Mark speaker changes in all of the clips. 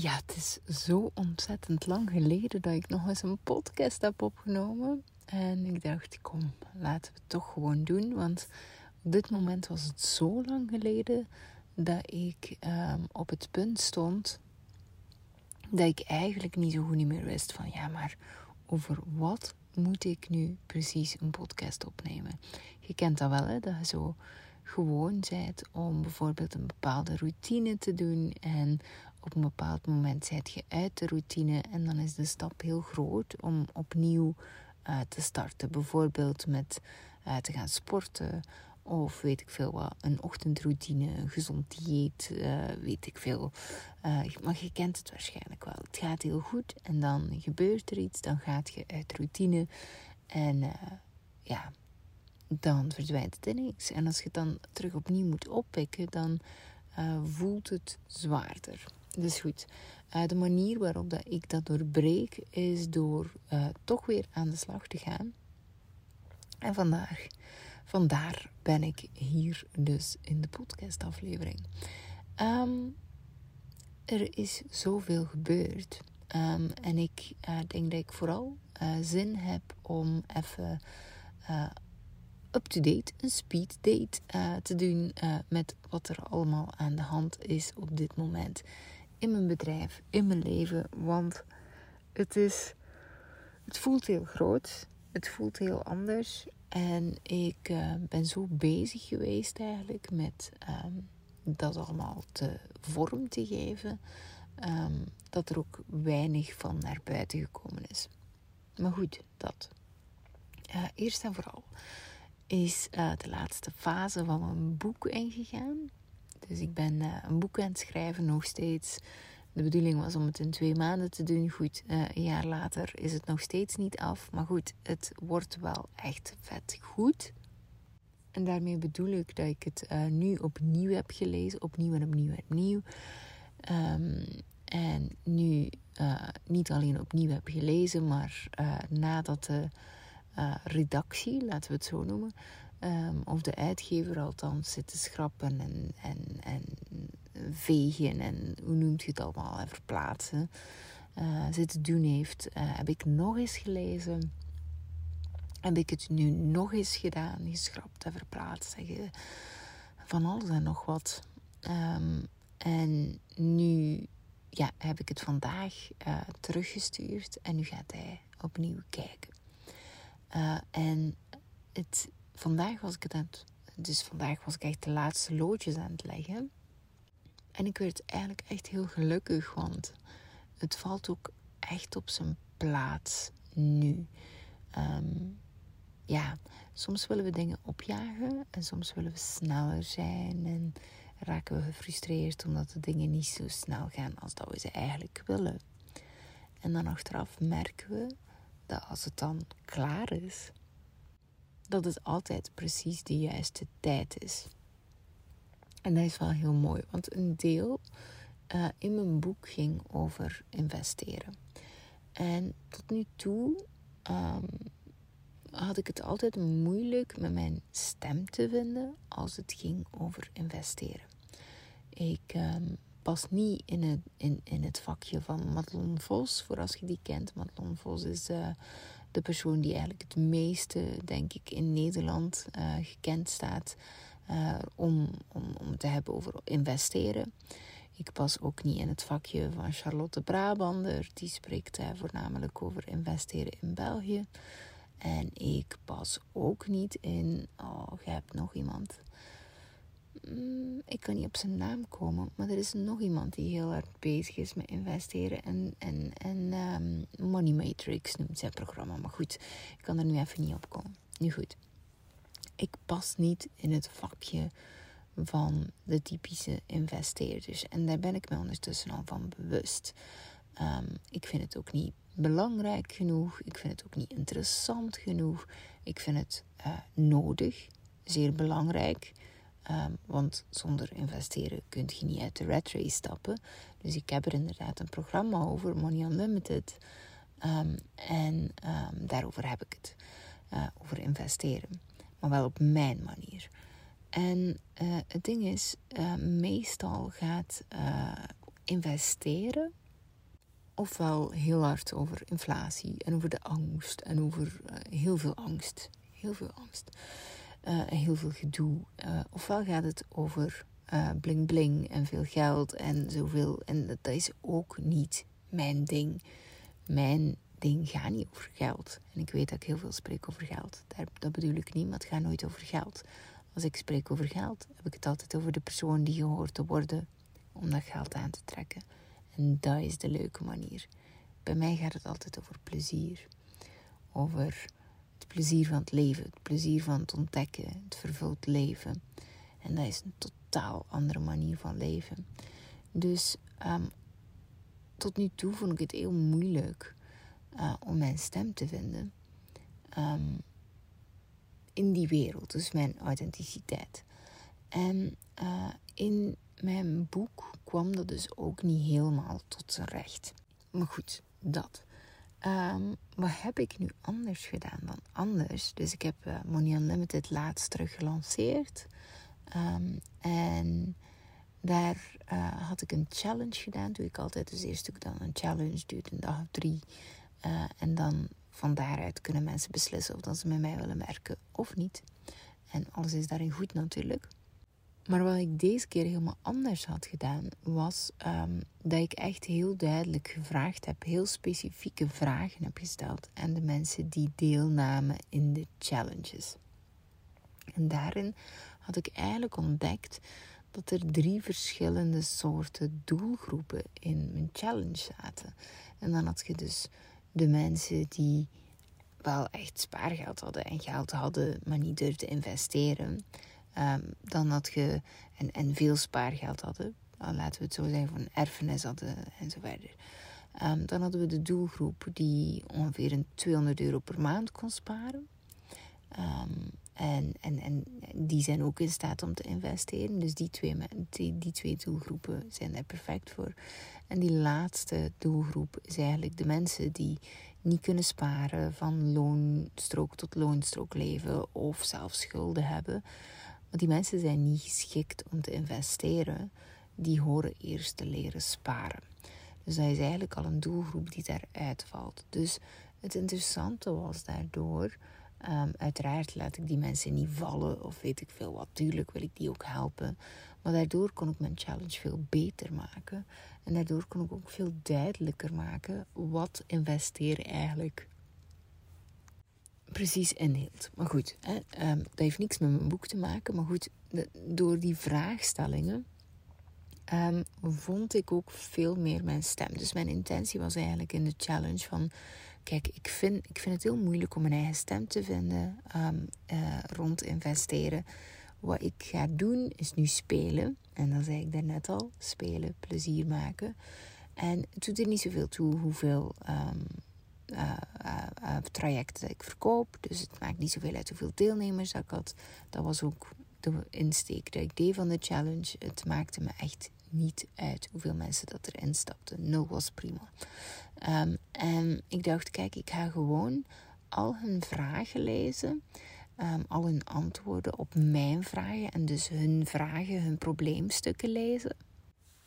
Speaker 1: Ja, het is zo ontzettend lang geleden dat ik nog eens een podcast heb opgenomen. En ik dacht, kom, laten we het toch gewoon doen. Want op dit moment was het zo lang geleden dat ik um, op het punt stond dat ik eigenlijk niet zo goed meer wist van ja, maar over wat moet ik nu precies een podcast opnemen? Je kent dat wel, hè? Dat je zo gewoon bent om bijvoorbeeld een bepaalde routine te doen en op een bepaald moment zit je uit de routine en dan is de stap heel groot om opnieuw uh, te starten. Bijvoorbeeld met uh, te gaan sporten of weet ik veel wat, een ochtendroutine, een gezond dieet, uh, weet ik veel. maar je kent het waarschijnlijk wel. Het gaat heel goed en dan gebeurt er iets, dan gaat je uit routine en ja, dan verdwijnt het ineens. En als je het dan terug opnieuw moet oppikken, dan voelt het zwaarder. Dus goed, uh, de manier waarop dat ik dat doorbreek is door uh, toch weer aan de slag te gaan. En vandaag, vandaar ben ik hier dus in de podcastaflevering. Um, er is zoveel gebeurd. Um, en ik uh, denk dat ik vooral zin heb om even up-to-date, een speed date te doen met wat er allemaal aan de hand is op dit moment in mijn bedrijf, in mijn leven. Want het is. Het voelt heel groot. Het voelt heel anders. En ik uh, ben zo bezig geweest eigenlijk met um, dat allemaal te vorm te geven. Um, dat er ook weinig van naar buiten gekomen is. Maar goed, dat. Uh, eerst en vooral is uh, de laatste fase van mijn boek ingegaan. Dus ik ben uh, een boek aan het schrijven nog steeds. De bedoeling was om het in twee maanden te doen. Goed, uh, een jaar later is het nog steeds niet af. Maar goed, het wordt wel echt vet goed. En daarmee bedoel ik dat ik het uh, nu opnieuw heb gelezen. Opnieuw en opnieuw en opnieuw. Um, en nu niet alleen opnieuw heb gelezen, maar nadat de redactie, laten we het zo noemen, Um, of de uitgever althans zit te schrappen en, en, en vegen en hoe noemt je het allemaal, en verplaatsen, uh, zitten doen heeft, uh, heb ik nog eens gelezen. Heb ik het nu nog eens gedaan, geschrapt en verplaatst. Van alles en nog wat. Um, en nu ja, heb ik het vandaag uh, teruggestuurd en nu gaat hij opnieuw kijken. en het vandaag was ik het dus vandaag was ik echt de laatste loodjes aan het leggen. En ik werd eigenlijk echt heel gelukkig, want het valt ook echt op zijn plaats nu. Um, ja, soms willen we dingen opjagen en soms willen we sneller zijn en raken we gefrustreerd omdat de dingen niet zo snel gaan als dat we ze eigenlijk willen. En dan achteraf merken we dat als het dan klaar is, dat het altijd precies de juiste tijd is. En dat is wel heel mooi, want een deel uh, in mijn boek ging over investeren. En tot nu toe um, had ik het altijd moeilijk met mijn stem te vinden als het ging over investeren. Ik um, pas niet in het, in, in het vakje van Madelon Vos, voor als je die kent. Madelon Vos is uh, de persoon die eigenlijk het meeste, denk ik, in Nederland uh, gekend staat uh, om, om, om te hebben over investeren. Ik pas ook niet in het vakje van Charlotte Brabander, die spreekt uh, voornamelijk over investeren in België. En ik pas ook niet in, oh, je hebt nog iemand. Mm, ik kan niet op zijn naam komen, maar er is nog iemand die heel hard bezig is met investeren. En, en, en um, Money Matrix noemt zijn programma. Maar goed, ik kan er nu even niet op komen. Nu goed, ik pas niet in het vakje van de typische investeerders. En daar ben ik me ondertussen al van bewust. Um, ik vind het ook niet belangrijk genoeg. Ik vind het ook niet interessant genoeg. Ik vind het uh, nodig, zeer belangrijk. Um, want zonder investeren kun je niet uit de rat race stappen. Dus ik heb er inderdaad een programma over, Money Unlimited. Um, en um, daarover heb ik het. Uh, over investeren. Maar wel op mijn manier. En uh, het ding is, uh, meestal gaat investeren ofwel heel hard over inflatie en over de angst en over eh, heel veel angst. Heel veel angst. Uh, heel veel gedoe. Uh, ofwel gaat het over bling bling en veel geld en zoveel. En dat is ook niet mijn ding. Mijn ding gaat niet over geld. En ik weet dat ik heel veel spreek over geld. Dat bedoel ik niet, maar het gaat nooit over geld. Als ik spreek over geld, heb ik het altijd over de persoon die gehoord te worden om dat geld aan te trekken. En dat is de leuke manier. Bij mij gaat het altijd over plezier. Over plezier van het leven, het plezier van het ontdekken, het vervuld leven. En dat is een totaal andere manier van leven. Dus um, tot nu toe vond ik het heel moeilijk uh, om mijn stem te vinden. Um, in die wereld, dus mijn authenticiteit. En uh, in mijn boek kwam dat dus ook niet helemaal tot zijn recht. Maar goed, dat. Um, wat heb ik nu anders gedaan dan anders? Dus ik heb uh, Money Unlimited laatst terug gelanceerd. Um, en daar uh, had ik een challenge gedaan. Doe ik altijd dus eerst doe ik dan een challenge, duurt een dag of drie. Uh, en dan van daaruit kunnen mensen beslissen of dat ze met mij willen werken of niet. En alles is daarin goed natuurlijk. Maar wat ik deze keer helemaal anders had gedaan, was um, dat ik echt heel duidelijk gevraagd heb, heel specifieke vragen heb gesteld aan de mensen die deelnamen in de challenges. En daarin had ik eigenlijk ontdekt dat er drie verschillende soorten doelgroepen in mijn challenge zaten. En dan had je dus de mensen die wel echt spaargeld hadden en geld hadden, maar niet durfden investeren. Um, dan had je, en, en veel spaargeld hadden, laten we het zo zeggen, van erfenis hadden en zo verder. Um, dan hadden we de doelgroep die ongeveer een 200 euro per maand kon sparen. Um, en, en, en die zijn ook in staat om te investeren. Dus die twee, die, die twee doelgroepen zijn daar perfect voor. En die laatste doelgroep is eigenlijk de mensen die niet kunnen sparen, van loonstrook tot loonstrook leven of zelfs schulden hebben. Want die mensen zijn niet geschikt om te investeren. Die horen eerst te leren sparen. Dus dat is eigenlijk al een doelgroep die daaruit valt. Dus het interessante was daardoor. Um, uiteraard laat ik die mensen niet vallen of weet ik veel wat. Tuurlijk wil ik die ook helpen. Maar daardoor kon ik mijn challenge veel beter maken. En daardoor kon ik ook veel duidelijker maken wat investeren eigenlijk precies inhield. Maar goed, hè, um, dat heeft niks met mijn boek te maken. Maar goed, door die vraagstellingen um, vond ik ook veel meer mijn stem. Dus mijn intentie was eigenlijk in de challenge van... Kijk, ik vind, ik vind het heel moeilijk om mijn eigen stem te vinden um, uh, rond investeren. Wat ik ga doen is nu spelen. En dan zei ik daarnet al, spelen, plezier maken. En het doet er niet zoveel toe hoeveel uh, uh, trajecten ik verkoop. Dus het maakt niet zoveel uit hoeveel deelnemers dat ik had. Dat was ook de insteek dat ik deed van de challenge. Het maakte me echt niet uit hoeveel mensen dat erin stapten. Nul was prima. Um, en ik dacht, kijk, ik ga gewoon al hun vragen lezen. Um, al hun antwoorden op mijn vragen. En dus hun vragen, hun probleemstukken lezen.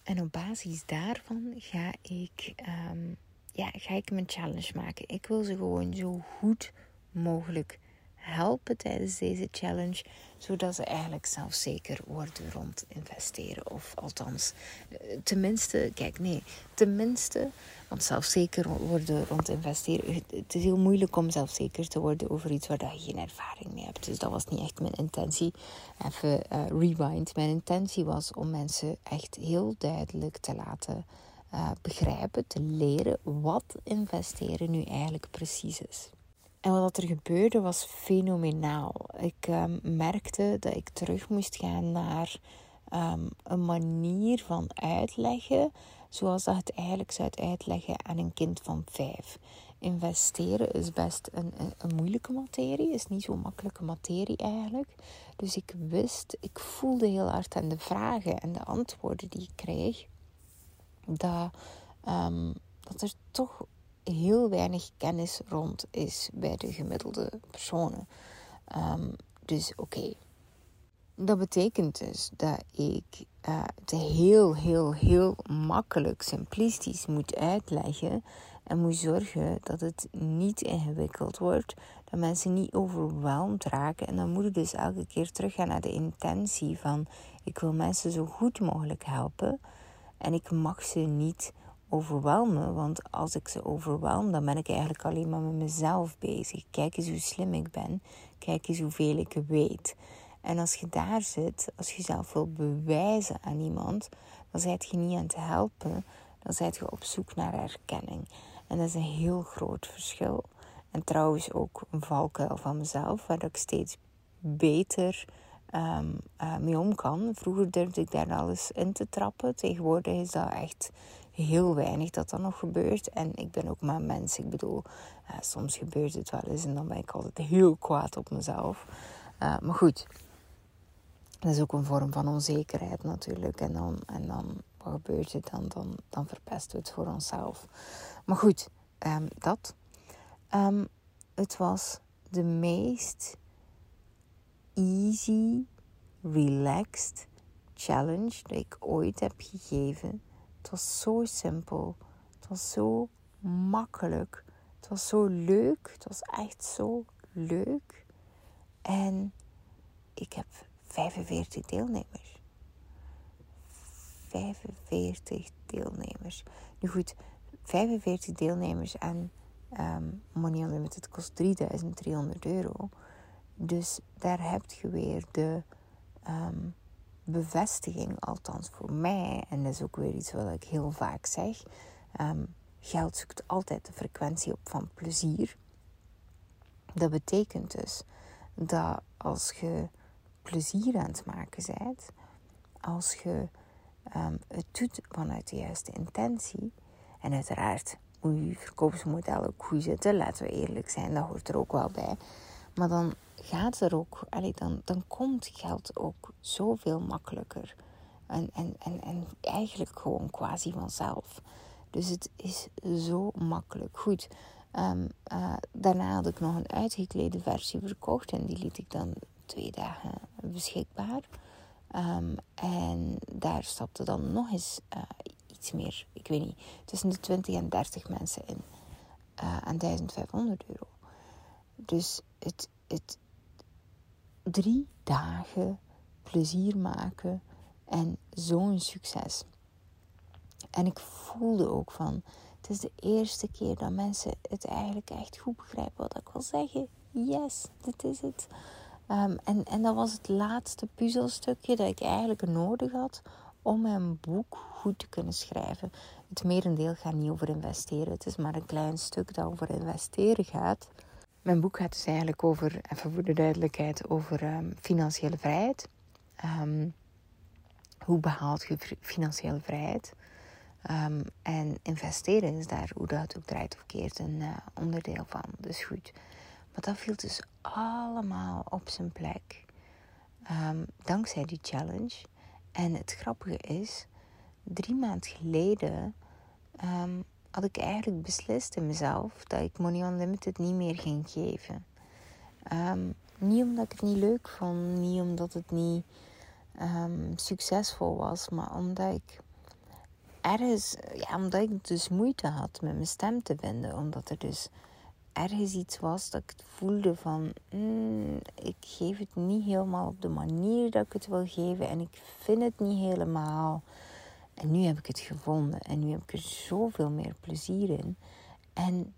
Speaker 1: En op basis daarvan ga ik, um, ja, ga ik mijn challenge maken. Ik wil ze gewoon zo goed mogelijk helpen tijdens deze challenge, zodat ze eigenlijk zelfzeker worden rond investeren. Of althans, eh, tenminste, kijk nee, tenminste, want zelfzeker worden rond investeren. Het is heel moeilijk om zelfzeker te worden over iets waar je geen ervaring mee hebt. Dus dat was niet echt mijn intentie. Even uh, rewind. Mijn intentie was om mensen echt heel duidelijk te laten uh, begrijpen, te leren wat investeren nu eigenlijk precies is. En wat er gebeurde was fenomenaal. Ik um, merkte dat ik terug moest gaan naar um, een manier van uitleggen, zoals dat het eigenlijk zou uitleggen aan een kind van vijf. Investeren is best een, een, een moeilijke materie, is niet zo'n makkelijke materie eigenlijk. Dus ik wist, ik voelde heel hard aan de vragen en de antwoorden die ik kreeg, dat, um, dat er toch heel weinig kennis rond is bij de gemiddelde personen. Um, dus oké. Dat betekent dus dat ik uh, het heel, heel, heel makkelijk, simplistisch moet uitleggen. En moet zorgen dat het niet ingewikkeld wordt. Dat mensen niet overweldigd raken. En dan moet je dus elke keer teruggaan naar de intentie van... Ik wil mensen zo goed mogelijk helpen. En ik mag ze niet overwelmen. Want als ik ze overwelm, dan ben ik eigenlijk alleen maar met mezelf bezig. Kijk eens hoe slim ik ben. Kijk eens hoeveel ik weet. En als je daar zit, als je zelf wil bewijzen aan iemand, dan zijt je niet aan het helpen. Dan zijt je op zoek naar erkenning. En dat is een heel groot verschil. En trouwens ook een valkuil van mezelf, waar ik steeds beter um, mee om kan. Vroeger durfde ik daar alles in te trappen. Tegenwoordig is dat echt heel weinig dat dat nog gebeurt. En ik ben ook maar mens. Ik bedoel, uh, soms gebeurt het wel eens en dan ben ik altijd heel kwaad op mezelf. Uh, maar goed, dat is ook een vorm van onzekerheid natuurlijk. En dan, en dan wat gebeurt er dan? Dan, dan verpesten we het voor onszelf. Maar goed, um, dat. Um, het was de meest easy, relaxed challenge die ik ooit heb gegeven. Het was zo simpel. Het was zo makkelijk. Het was zo leuk. Het was echt zo leuk. En ik heb 45 deelnemers. 45 deelnemers. Nu goed, 45 deelnemers en um, Money Unlimited kost 3300 euro. Dus daar heb je weer de um, bevestiging, althans voor mij, en dat is ook weer iets wat ik heel vaak zeg. Um, geld zoekt altijd de frequentie op van plezier. Dat betekent dus dat als je plezier aan het maken bent, als je um, het doet vanuit de juiste intentie, en uiteraard moet je verkoopsmodel ook goed zitten, laten we eerlijk zijn, dat hoort er ook wel bij. Maar dan gaat er ook, dan, dan komt geld ook zoveel makkelijker. En, en, en, en eigenlijk gewoon quasi vanzelf. Dus het is zo makkelijk. Goed, um, uh, daarna had ik nog een uitgeklede versie verkocht en die liet ik dan twee dagen beschikbaar. Um, en daar stapte dan nog eens uh, iets meer, ik weet niet, tussen de 20 en 30 mensen in. Uh, aan 1500 euro. Dus het, het drie dagen plezier maken en zo'n succes. En ik voelde ook van, het is de eerste keer dat mensen het eigenlijk echt goed begrijpen wat ik wil zeggen. Yes, dit is het. Um, en, en dat was het laatste puzzelstukje dat ik eigenlijk nodig had om mijn boek goed te kunnen schrijven. Het merendeel gaat niet over investeren. Het is maar een klein stuk dat over investeren gaat. Mijn boek gaat dus eigenlijk over, even voor de duidelijkheid, over um, financiële vrijheid. Um, hoe behaalt je financiële vrijheid? Um, en investeren is daar, hoe dat ook draait of keert, een uh, onderdeel van. Dus goed. Maar dat viel dus allemaal op zijn plek. dankzij die challenge. En het grappige is, drie maanden geleden had ik eigenlijk beslist in mezelf dat ik Money Unlimited niet meer ging geven. Um, niet omdat ik het niet leuk vond, niet omdat het niet um, succesvol was, maar omdat ik ergens, ja, omdat ik dus moeite had met mijn stem te vinden. Omdat er dus ergens iets was dat ik voelde van, mm, ik geef het niet helemaal op de manier dat ik het wil geven en ik vind het niet helemaal. En nu heb ik het gevonden en nu heb ik er zoveel meer plezier in. En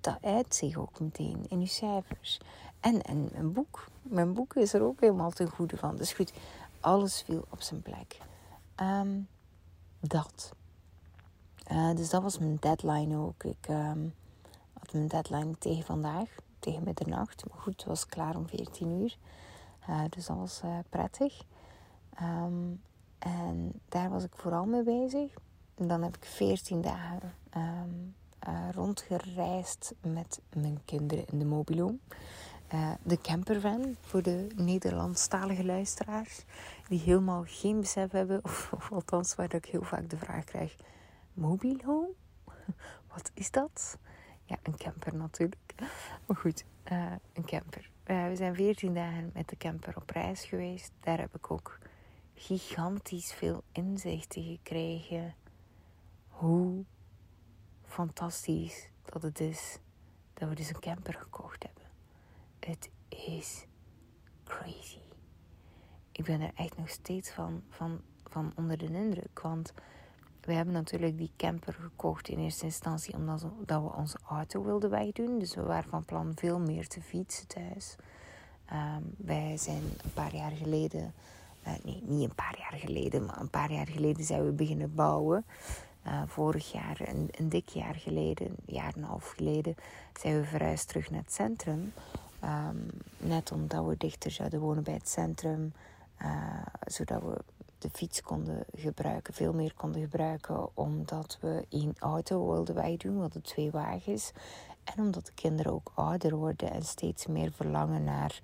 Speaker 1: dat uit zich ook meteen in uw cijfers. En, en mijn boek. Mijn boek is er ook helemaal ten goede van. Dus goed, alles viel op zijn plek. Ehm, dat. Uh, dus dat was mijn deadline ook. Ik um, had mijn deadline tegen vandaag, tegen middernacht. Maar goed, het was klaar om 14 uur. Uh, dus dat was uh, prettig. Um, en daar was ik vooral mee bezig. En dan heb ik 14 dagen um, uh, rondgereisd met mijn kinderen in de mobilo. Uh, de campervan voor de Nederlandstalige luisteraars die helemaal geen besef hebben, of, of althans waar ik heel vaak de vraag krijg: mobilo? Wat is dat? Ja, een camper natuurlijk. Maar goed, uh, een camper. we zijn 14 dagen met de camper op reis geweest. Daar heb ik ook gigantisch veel inzichten gekregen hoe fantastisch dat het is dat we dus een camper gekocht hebben. Het is crazy. Ik ben er echt nog steeds van, van, van onder de indruk. Want we hebben natuurlijk die camper gekocht in eerste instantie omdat dat we onze auto wilden wegdoen. Dus we waren van plan veel meer te fietsen thuis. Um, wij zijn een paar jaar geleden, uh, nee, niet een paar jaar geleden, maar een paar jaar geleden zijn we beginnen bouwen. Uh, vorig jaar, een, een, dik jaar geleden, een jaar en een half geleden, zijn we verhuisd terug naar het centrum. Um, net omdat we dichter zouden wonen bij het centrum, uh, zodat we de fiets konden gebruiken, veel meer konden gebruiken, omdat we één auto wilden wegdoen, we hadden twee wagens. En omdat de kinderen ook ouder worden en steeds meer verlangen naar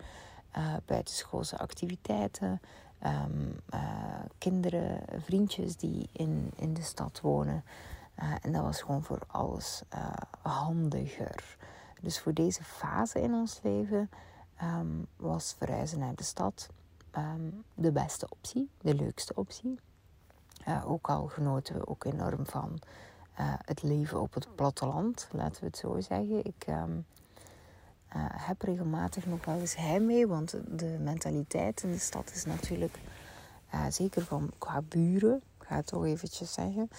Speaker 1: buitenschoolse activiteiten. Um, uh, kinderen, vriendjes die in, in de stad wonen. Uh, en dat was gewoon voor alles handiger. Dus voor deze fase in ons leven um, was verhuizen naar de stad um, de beste optie, de leukste optie. Ook al genoten we ook enorm van het leven op het platteland, laten we het zo zeggen. Ik uh, heb regelmatig nog wel eens heimwee, want de mentaliteit in de stad is natuurlijk, zeker van qua buren, ga het toch eventjes zeggen,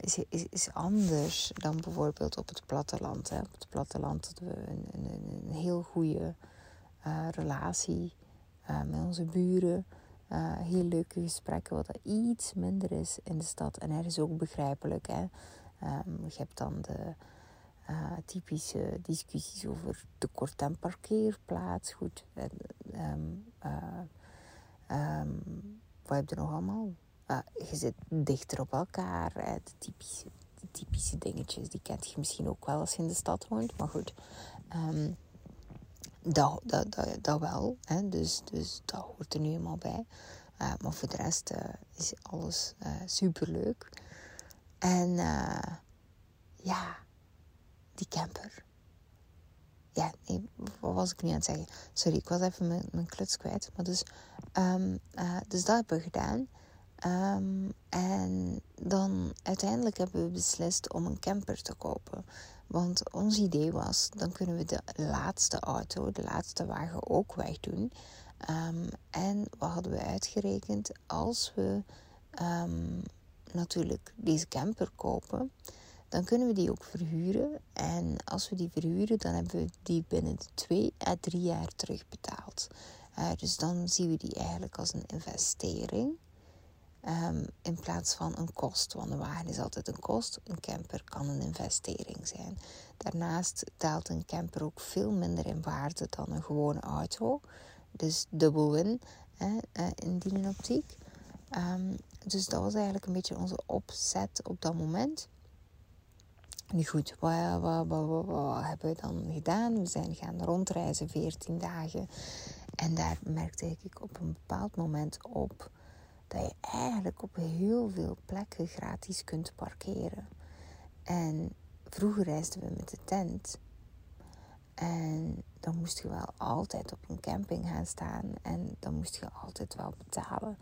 Speaker 1: is, is, is anders dan bijvoorbeeld op het platteland. Hè. Op het platteland hadden we een, een, een heel goede relatie met onze buren. Heel leuke gesprekken, wat er iets minder is in de stad. En er is ook begrijpelijk. Hè? Um, je hebt dan de uh, typische discussies over tekort aan parkeerplaats. Goed. Um, um, wat heb je nog allemaal? je zit dichter op elkaar. De, typische, de typische dingetjes, die kent je misschien ook wel als je in de stad woont. Maar goed. Um, dat, dat, dat, wel. Hè? Dus, dus dat hoort er nu eenmaal bij. Uh, maar voor de rest uh, is alles uh, superleuk. En ja, die camper. Ja, wat was ik nu aan het zeggen? Sorry, ik was even mijn, kluts kwijt. Maar dus, um, dus dat hebben we gedaan. Um, en dan uiteindelijk hebben we beslist om een camper te kopen. Want ons idee was, dan kunnen we de laatste auto, de laatste wagen ook wegdoen. Um, en wat hadden we uitgerekend? Als we natuurlijk deze camper kopen, dan kunnen we die ook verhuren. En als we die verhuren, dan hebben we die binnen twee à drie jaar terugbetaald. Uh, dus dan zien we die eigenlijk als een investering. Um, in plaats van een kost. Want een wagen is altijd een kost. Een camper kan een investering zijn. Daarnaast daalt een camper ook veel minder in waarde dan een gewone auto. Dus dubbel win uh, in die optiek. Um, dus dat was eigenlijk een beetje onze opzet op dat moment. Nu goed, wat, wat, wat, wat, hebben we dan gedaan? We zijn gaan rondreizen 14 dagen. En daar merkte ik op een bepaald moment op dat je eigenlijk op heel veel plekken gratis kunt parkeren. En vroeger reisden we met de tent. En dan moest je wel altijd op een camping gaan staan. En dan moest je altijd wel betalen.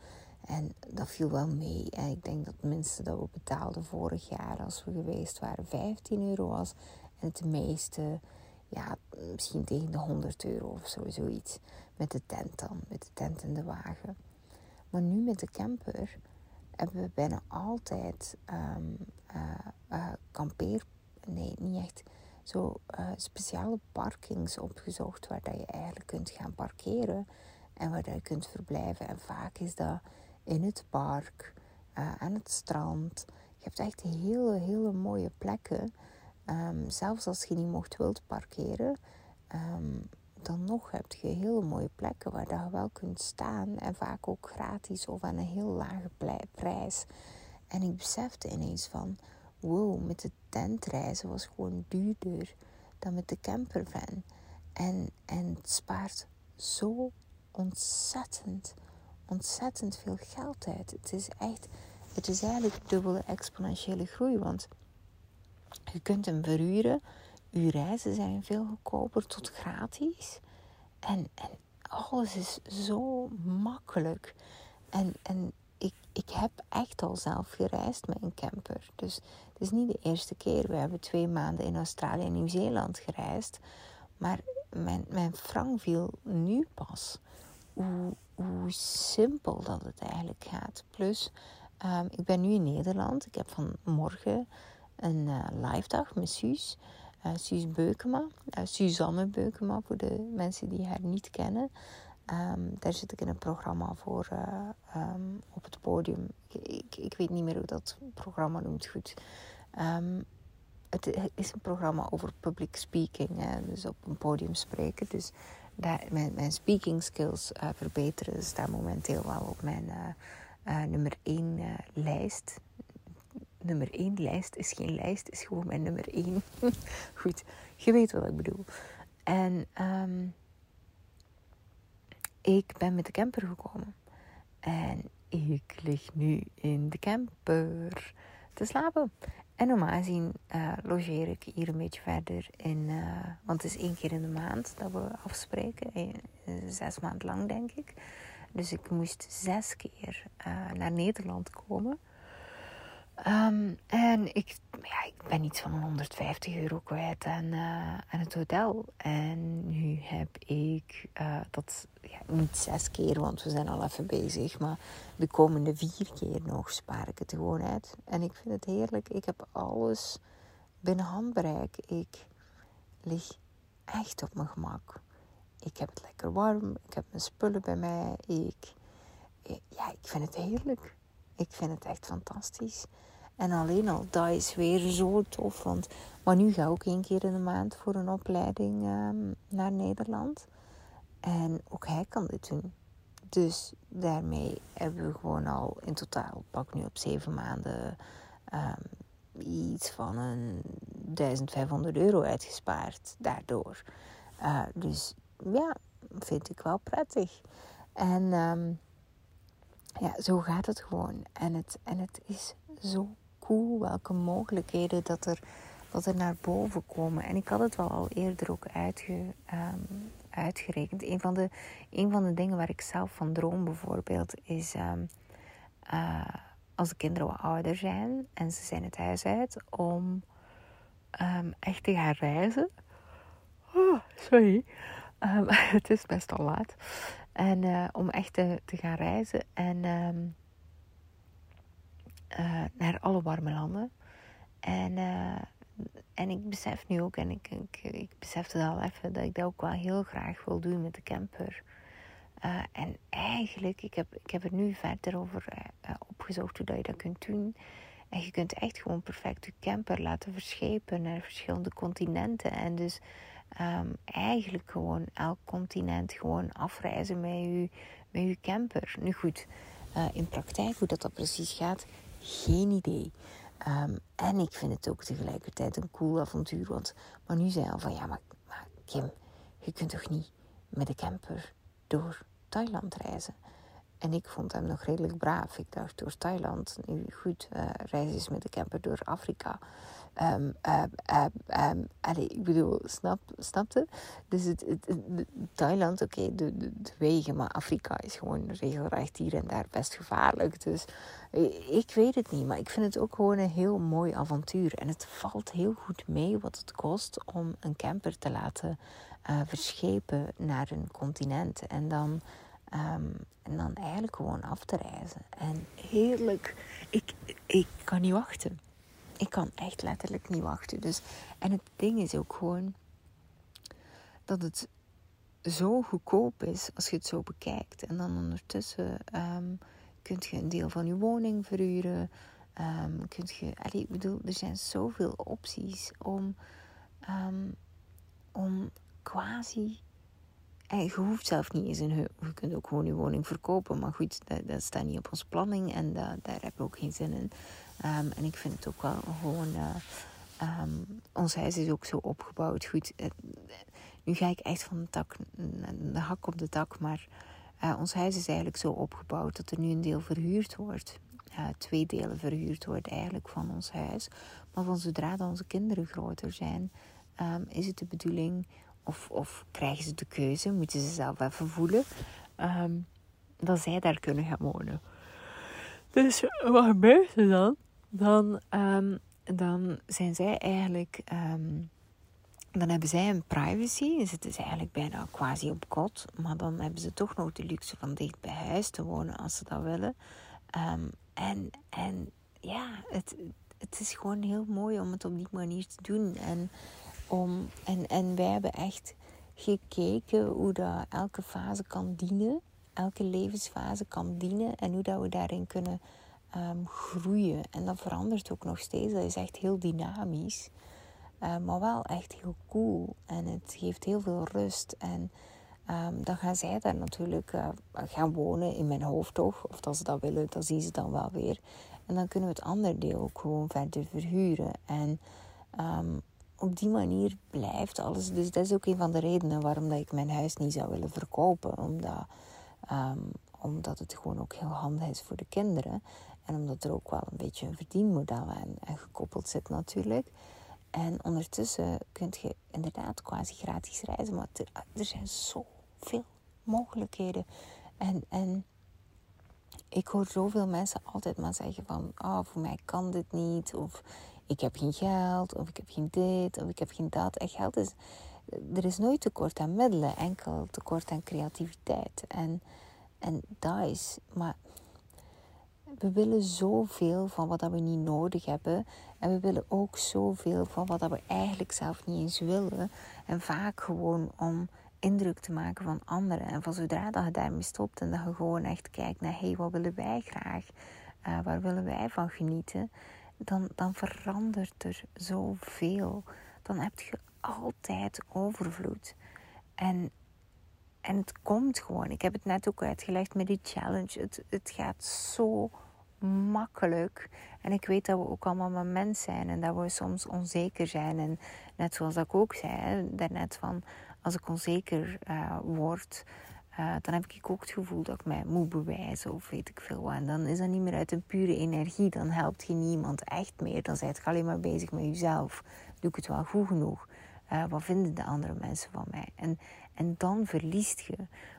Speaker 1: En dat viel wel mee. En ik denk dat het minste dat we betaalden vorig jaar als we geweest waren 15 euro was. En het meeste, ja, misschien tegen de 100 euro of zo, zoiets. Met de tent dan, met de tent en de wagen. Maar nu met de camper hebben we bijna altijd um, kampeer... Nee, niet echt. Zo uh, speciale parkings opgezocht waar dat je eigenlijk kunt gaan parkeren. En waar dat je kunt verblijven. En vaak is dat in het park, aan het strand. Je hebt echt hele, hele mooie plekken. Um, zelfs als je niet mocht wilt parkeren, um, dan nog heb je hele mooie plekken waar je wel kunt staan. En vaak ook gratis of aan een heel lage prijs. En ik besefte ineens van, wow, met de tentreizen was gewoon duurder dan met de campervan. En, en het spaart zo ontzettend, ontzettend veel geld uit. Het is echt, het is eigenlijk dubbele exponentiële groei. Want je kunt hem verhuren uw reizen zijn veel goedkoper tot gratis. En, en alles is zo makkelijk. En, en ik, ik heb echt al zelf gereisd met een camper. Dus het is niet de eerste keer. We hebben twee maanden in Australië en Nieuw-Zeeland gereisd. Maar mijn, mijn frank viel nu pas hoe, hoe simpel dat het eigenlijk gaat. Plus, um, ik ben nu in Nederland. Ik heb vanmorgen een uh, live dag met Suus. Uh, Suus Beukema. Uh, Suzanne Beukema, voor de mensen die haar niet kennen. Um, daar zit ik in een programma voor um, op het podium. Ik, ik, weet niet meer hoe dat programma noemt goed. Het is een programma over public speaking, hè, dus op een podium spreken. Dus daar, mijn, mijn speaking skills uh, verbeteren staat momenteel wel op mijn uh, uh, nummer 1 lijst. Nummer 1 lijst is geen lijst, is gewoon mijn nummer 1. Goed, je weet wat ik bedoel. En um, ik ben met de camper gekomen. En ik lig nu in de camper te slapen. En normaal gezien uh, logeer ik hier een beetje verder in. Uh, want het is één keer in de maand dat we afspreken. Eh, zes maanden lang, denk ik. Dus ik moest zes keer naar Nederland komen. Um, en ik, ik ben iets van 150 euro kwijt aan, uh, aan het hotel. En nu heb ik uh, dat ja, niet zes keer, want we zijn al even bezig. Maar de komende vier keer nog spaar ik het gewoon uit. En ik vind het heerlijk. Ik heb alles binnen handbereik. Ik lig echt op mijn gemak. Ik heb het lekker warm. Ik heb mijn spullen bij mij. Ik, ja, ik vind het heerlijk. Ik vind het echt fantastisch. En alleen al, dat is weer zo tof. Want, maar nu ga ik ook één keer in de maand voor een opleiding um, naar Nederland. En ook hij kan dit doen. Dus daarmee hebben we gewoon al in totaal, pak nu op zeven maanden, um, iets van een 1500 euro uitgespaard daardoor. Uh, dus ja, vind ik wel prettig. En um, ja, zo gaat het gewoon. En het, en het is zo welke mogelijkheden dat er, dat er naar boven komen. En ik had het wel al eerder ook uitge, um, uitgerekend. Een van, de, een van de dingen waar ik zelf van droom bijvoorbeeld is... Um, uh, als de kinderen wat ouder zijn en ze zijn het huis uit, om um, echt te gaan reizen. Oh, sorry. het is best al laat. En uh, om echt te, te, gaan reizen en uh, naar alle warme landen. En, uh, en ik besef nu ook, en ik, ik, ik besefte al even, dat ik dat ook wel heel graag wil doen met de camper. Uh, en eigenlijk, ik heb, ik heb er nu verder over opgezocht hoe dat je dat kunt doen. En je kunt echt gewoon perfect je camper laten verschepen naar verschillende continenten. En dus um, eigenlijk gewoon elk continent gewoon afreizen met je, met je camper. Nu goed, in praktijk hoe dat, dat precies gaat, geen idee. Um, en ik vind het ook tegelijkertijd een cool avontuur. Want maar nu zei al van ja, maar, Kim, je kunt toch niet met de camper door Thailand reizen? En ik vond hem nog redelijk braaf. Ik dacht door Thailand, nu goed, uh, met de camper door Afrika. Um, um, allee, ik bedoel, snap, snapte? Dus het, Thailand, oké, de, de, wegen, maar Afrika is gewoon regelrecht hier en daar best gevaarlijk. Dus ik weet het niet, maar ik vind het ook gewoon een heel mooi avontuur. En het valt heel goed mee wat het kost om een camper te laten uh, verschepen naar een continent. En dan, en dan eigenlijk gewoon af te reizen. En heerlijk, ik, ik kan niet wachten ik kan echt letterlijk niet wachten. Dus, en het ding is ook gewoon dat het zo goedkoop is als je het zo bekijkt. En dan ondertussen um, kunt je een deel van je woning verhuren. Um, kunt je, allee, ik bedoel, er zijn zoveel opties om, um, om quasi. En je hoeft zelf niet eens een Je kunt ook gewoon je woning verkopen. Maar goed, dat, dat staat niet op onze planning en dat, daar hebben we ook geen zin in. Um, en ik vind het ook wel gewoon. Uh, um, ons huis is ook zo opgebouwd. Goed, nu ga ik echt van de, tak, de hak op de tak. Maar uh, ons huis is eigenlijk zo opgebouwd dat er nu een deel verhuurd wordt. twee delen verhuurd worden eigenlijk van ons huis. Maar van zodra onze kinderen groter zijn, um, is het de bedoeling. Of, of krijgen ze de keuze, moeten ze zelf even voelen. dat zij daar kunnen gaan wonen. Dus wat gebeurt er dan? Dan, ehm, dan zijn zij eigenlijk. Ehm, dan hebben zij een privacy. Dus het is eigenlijk bijna quasi op kot. Maar dan hebben ze toch nog de luxe van dicht bij huis te wonen als ze dat willen. Um, en, en ja, het, het is gewoon heel mooi om het op die manier te doen. En, om, en, en wij hebben echt gekeken hoe dat elke fase kan dienen. Elke levensfase kan dienen. En hoe dat we daarin kunnen um, groeien. En dat verandert ook nog steeds. Dat is echt heel dynamisch. Uh, maar wel echt heel cool. En het geeft heel veel rust. En um, dan gaan zij daar natuurlijk uh, gaan wonen in mijn hoofd toch. Of als ze dat willen, dan zien ze dan wel weer. En dan kunnen we het andere deel ook gewoon verder verhuren. En op die manier blijft alles. Dus dat is ook een van de redenen waarom dat ik mijn huis niet zou willen verkopen. Omdat, omdat het gewoon ook heel handig is voor de kinderen. En omdat er ook wel een beetje een verdienmodel aan, gekoppeld zit natuurlijk. En ondertussen kun je inderdaad quasi gratis reizen. Maar er, er zijn zoveel mogelijkheden. En, en ik hoor zoveel mensen altijd maar zeggen van... Oh, voor mij kan dit niet. Of ik heb geen geld. Of ik heb geen dit. Of ik heb geen dat. En geld is... Er is nooit tekort aan middelen. Enkel tekort aan creativiteit. En, en dat is... Maar we willen zoveel van wat we niet nodig hebben. En we willen ook zoveel van wat we eigenlijk zelf niet eens willen. En vaak gewoon om indruk te maken van anderen. En van zodra dat je daarmee stopt en dat je gewoon echt kijkt naar... hé, hey, wat willen wij graag? Uh, waar willen wij van genieten? Dan, dan verandert er zoveel. Dan heb je altijd overvloed. En en het komt gewoon. Ik heb het net ook uitgelegd met die challenge. Het, het gaat zo makkelijk. En ik weet dat we ook allemaal maar mens zijn en dat we soms onzeker zijn. En net zoals ik ook zei, daarnet van als ik onzeker uh, word, uh, dan heb ik ook het gevoel dat ik mij moet bewijzen of weet ik veel wat. En dan is dat niet meer uit een pure energie. Dan helpt je niemand echt meer. Dan ben je alleen maar bezig met jezelf. Doe ik het wel goed genoeg? Uh, wat vinden de andere mensen van mij? En, en dan verliest je.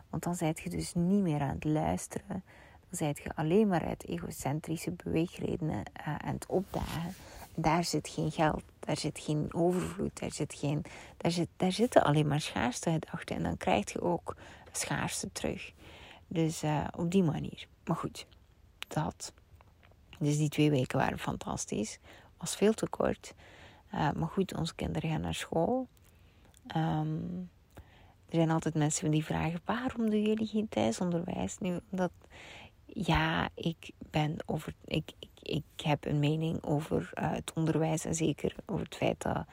Speaker 1: Want dan zijt je dus niet meer aan het luisteren. Zijt je alleen maar uit egocentrische beweegredenen uh, aan het opdagen. daar zit geen geld, daar zit geen overvloed, daar, zit geen, daar, zit, daar zitten alleen maar schaarste gedachten. En dan krijg je ook schaarste terug. Dus uh, op die manier. Maar goed, dat. Dus die twee weken waren fantastisch. Was veel te kort. Uh, maar goed, onze kinderen gaan naar school. Um, er zijn altijd mensen die vragen: waarom doen jullie geen thuisonderwijs? Nu, omdat ja, ik ben over. Ik, ik, ik heb een mening over uh, het onderwijs en zeker over het feit dat.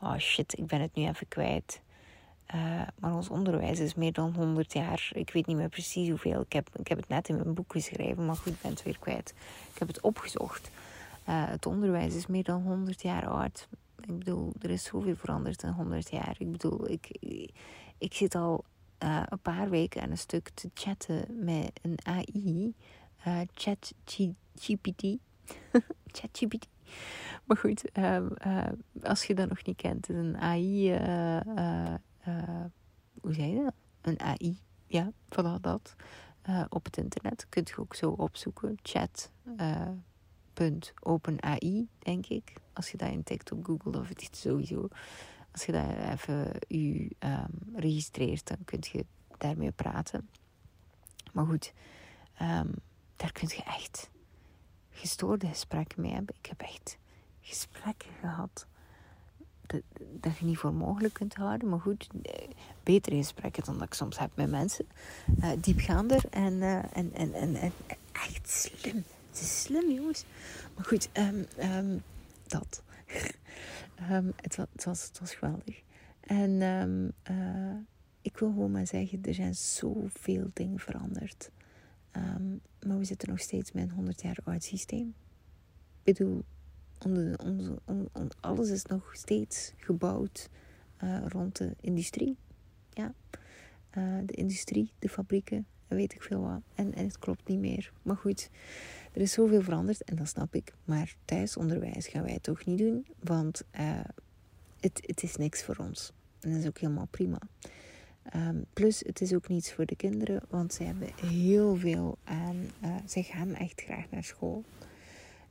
Speaker 1: Oh shit, ik ben het nu even kwijt. Uh, maar ons onderwijs is meer dan 100 jaar. Ik weet niet meer precies hoeveel. Ik heb, ik heb het net in mijn boek geschreven, maar goed, ik ben het weer kwijt. Ik heb het opgezocht. Uh, het onderwijs is meer dan 100 jaar oud. Ik bedoel, er is zoveel veranderd in 100 jaar. Ik bedoel, ik, ik zit al uh, een paar weken aan een stuk te chatten met een AI. Uh, eh, ChatGPT. ChatGPT. Maar goed, uh, als je dat nog niet kent, is een AI. hoe zei je dat? Een AI. Ja, voilà dat. op het internet kunt je ook zo opzoeken. Chat. .openai, denk ik. Als je dat intikt op Google of het is sowieso als je daar even je um, registreert, dan kun je daarmee praten. Maar goed, um, daar kun je echt gestoorde gesprekken mee hebben. Ik heb echt gesprekken gehad dat, dat je niet voor mogelijk kunt houden. Maar goed, eh, betere gesprekken dan dat ik soms heb met mensen. Uh, diepgaander en, uh, en, en, en, en, echt slim. Het is slim, jongens. Maar goed, um, dat. Um, het, het, was, geweldig. En um, uh, ik wil gewoon maar zeggen, er zijn zoveel dingen veranderd. Um, maar we zitten nog steeds met een 100 jaar oud systeem. Ik bedoel, alles is nog steeds gebouwd uh, rond de industrie. Ja. Uh, de industrie, de fabrieken, weet ik veel wat. En het klopt niet meer. Maar goed, er is zoveel veranderd en dat snap ik. Maar thuisonderwijs gaan wij toch niet doen, want uh, het, het is niks voor ons. En dat is ook helemaal prima. Ehm, plus, het is ook niets voor de kinderen, want ze hebben heel veel aan. Uh, ze gaan echt graag naar school.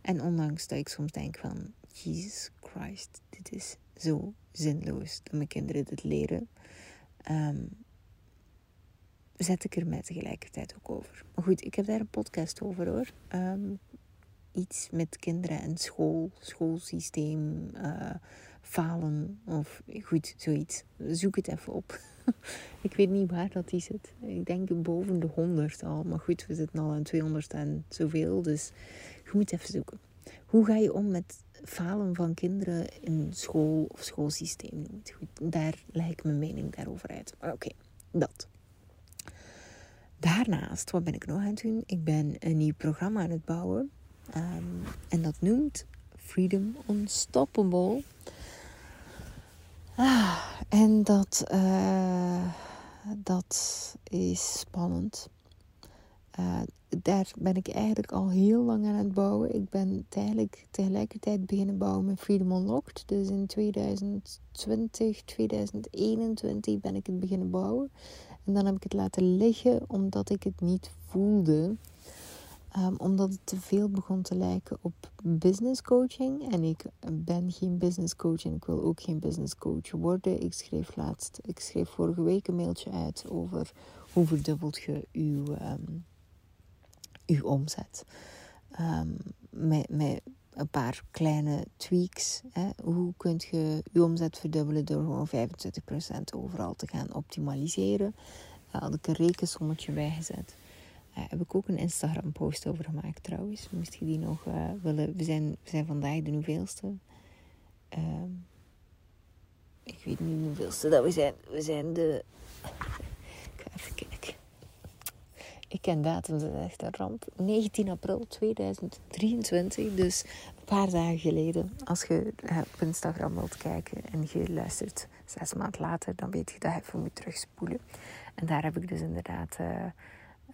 Speaker 1: En ondanks dat ik soms denk van, Jesus Christ, dit is zo zinloos dat mijn kinderen dit leren. Um, zet ik er mij tegelijkertijd ook over. Maar goed, ik heb daar een podcast over hoor. Ehm, iets met kinderen en school, schoolsysteem, uh, falen of goed, zoiets. Zoek het even op. ik weet niet waar dat die zit. Ik denk boven de 100 al. Maar goed, we zitten al aan 200 en zoveel. Dus je moet even zoeken. Hoe ga je om met falen van kinderen in school of schoolsysteem? Goed, daar leg ik mijn mening daarover uit. Maar oké, dat. Daarnaast, wat ben ik nog aan het doen? Ik ben een nieuw programma aan het bouwen. Ehm, en dat noemt Freedom Unstoppable. Ah, en dat, uh, dat is spannend. Uh, daar ben ik eigenlijk al heel lang aan het bouwen. Ik ben tegelijk, tegelijkertijd beginnen bouwen met Freedom Unlocked. Dus in 2020, 2021 ben ik het beginnen bouwen. En dan heb ik het laten liggen omdat ik het niet voelde. Um, omdat het te veel begon te lijken op business coaching. En ik ben geen business coach en ik wil ook geen business coach worden. Ik schreef laatst, ik schreef vorige week een mailtje uit over hoe verdubbelt je uw, um, uw omzet. Um, met, met een paar kleine tweaks. Hè. Hoe kun je je omzet verdubbelen door gewoon 25% overal te gaan optimaliseren? Daar had ik een rekensommetje bij gezet. Daar heb ik ook een Instagram post over gemaakt trouwens. Moest je die nog uh, willen. We zijn, we zijn vandaag de hoeveelste. Uh, ik weet niet hoeveelste dat we zijn. We zijn de. Ik ga even kijken. Ik ken datums, dat is echt een ramp. 19 april 2023, dus een paar dagen geleden. Als je eh, op Instagram wilt kijken en je luistert zes maanden later, dan weet je dat je even moet terugspoelen. En daar heb ik dus inderdaad uh,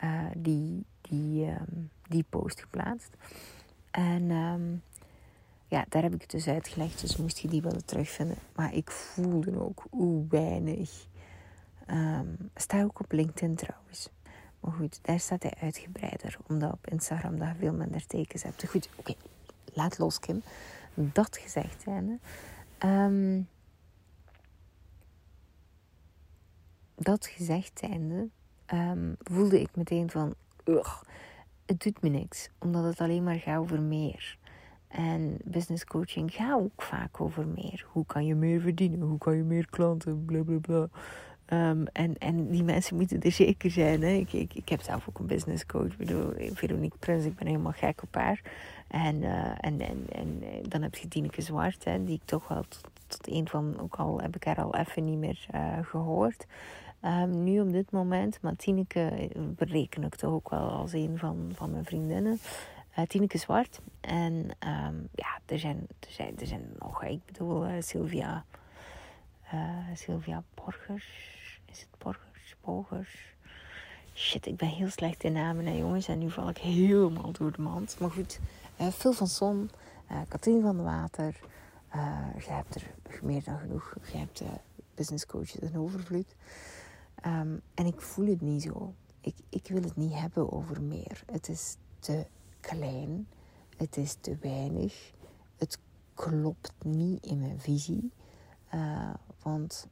Speaker 1: uh, die, die, um, die post geplaatst. En um, ja, daar heb ik het dus uitgelegd, dus moest je die willen terugvinden. Maar ik voelde ook hoe weinig. Um, sta ook op LinkedIn trouwens. Maar goed, daar staat hij uitgebreider. Omdat op Instagram daar veel minder tekens hebt. Goed, oké. Laat los, Kim. Dat gezegd zijnde. Um, dat gezegd zijnde... Um, voelde ik meteen van... Ugh, het doet me niks. Omdat het alleen maar gaat over meer. En business coaching gaat ook vaak over meer. Hoe kan je meer verdienen? Hoe kan je meer klanten? Blablabla. Bla, bla. Um, en, en die mensen moeten er zeker zijn. Hè. Ik, ik, ik heb zelf ook een business coach. Ik bedoel, Veronique Prins, ik ben helemaal gek op haar. En, uh, en, en, en dan heb je Tineke Zwart, hè, die ik toch wel tot, tot, een van, ook al heb ik haar al even niet meer uh, gehoord. Um, nu op dit moment, maar Tineke bereken ik toch ook wel als een van, van mijn vriendinnen. Uh, Tineke Zwart. En um, ja, er zijn, er, zijn, er zijn nog, ik bedoel, Sylvia, Sylvia Borgers is het Borgers? Bogers? Shit, ik ben heel slecht in namen, hè, jongens. En nu val ik helemaal door de mand. Maar goed, uh, Phil van Son, uh, Katrien van de Water. Uh, je hebt er meer dan genoeg. Je hebt business coaches in overvloed. Um, en ik voel het niet zo. Ik, ik wil het niet hebben over meer. Het is te klein. Het is te weinig. Het klopt niet in mijn visie. want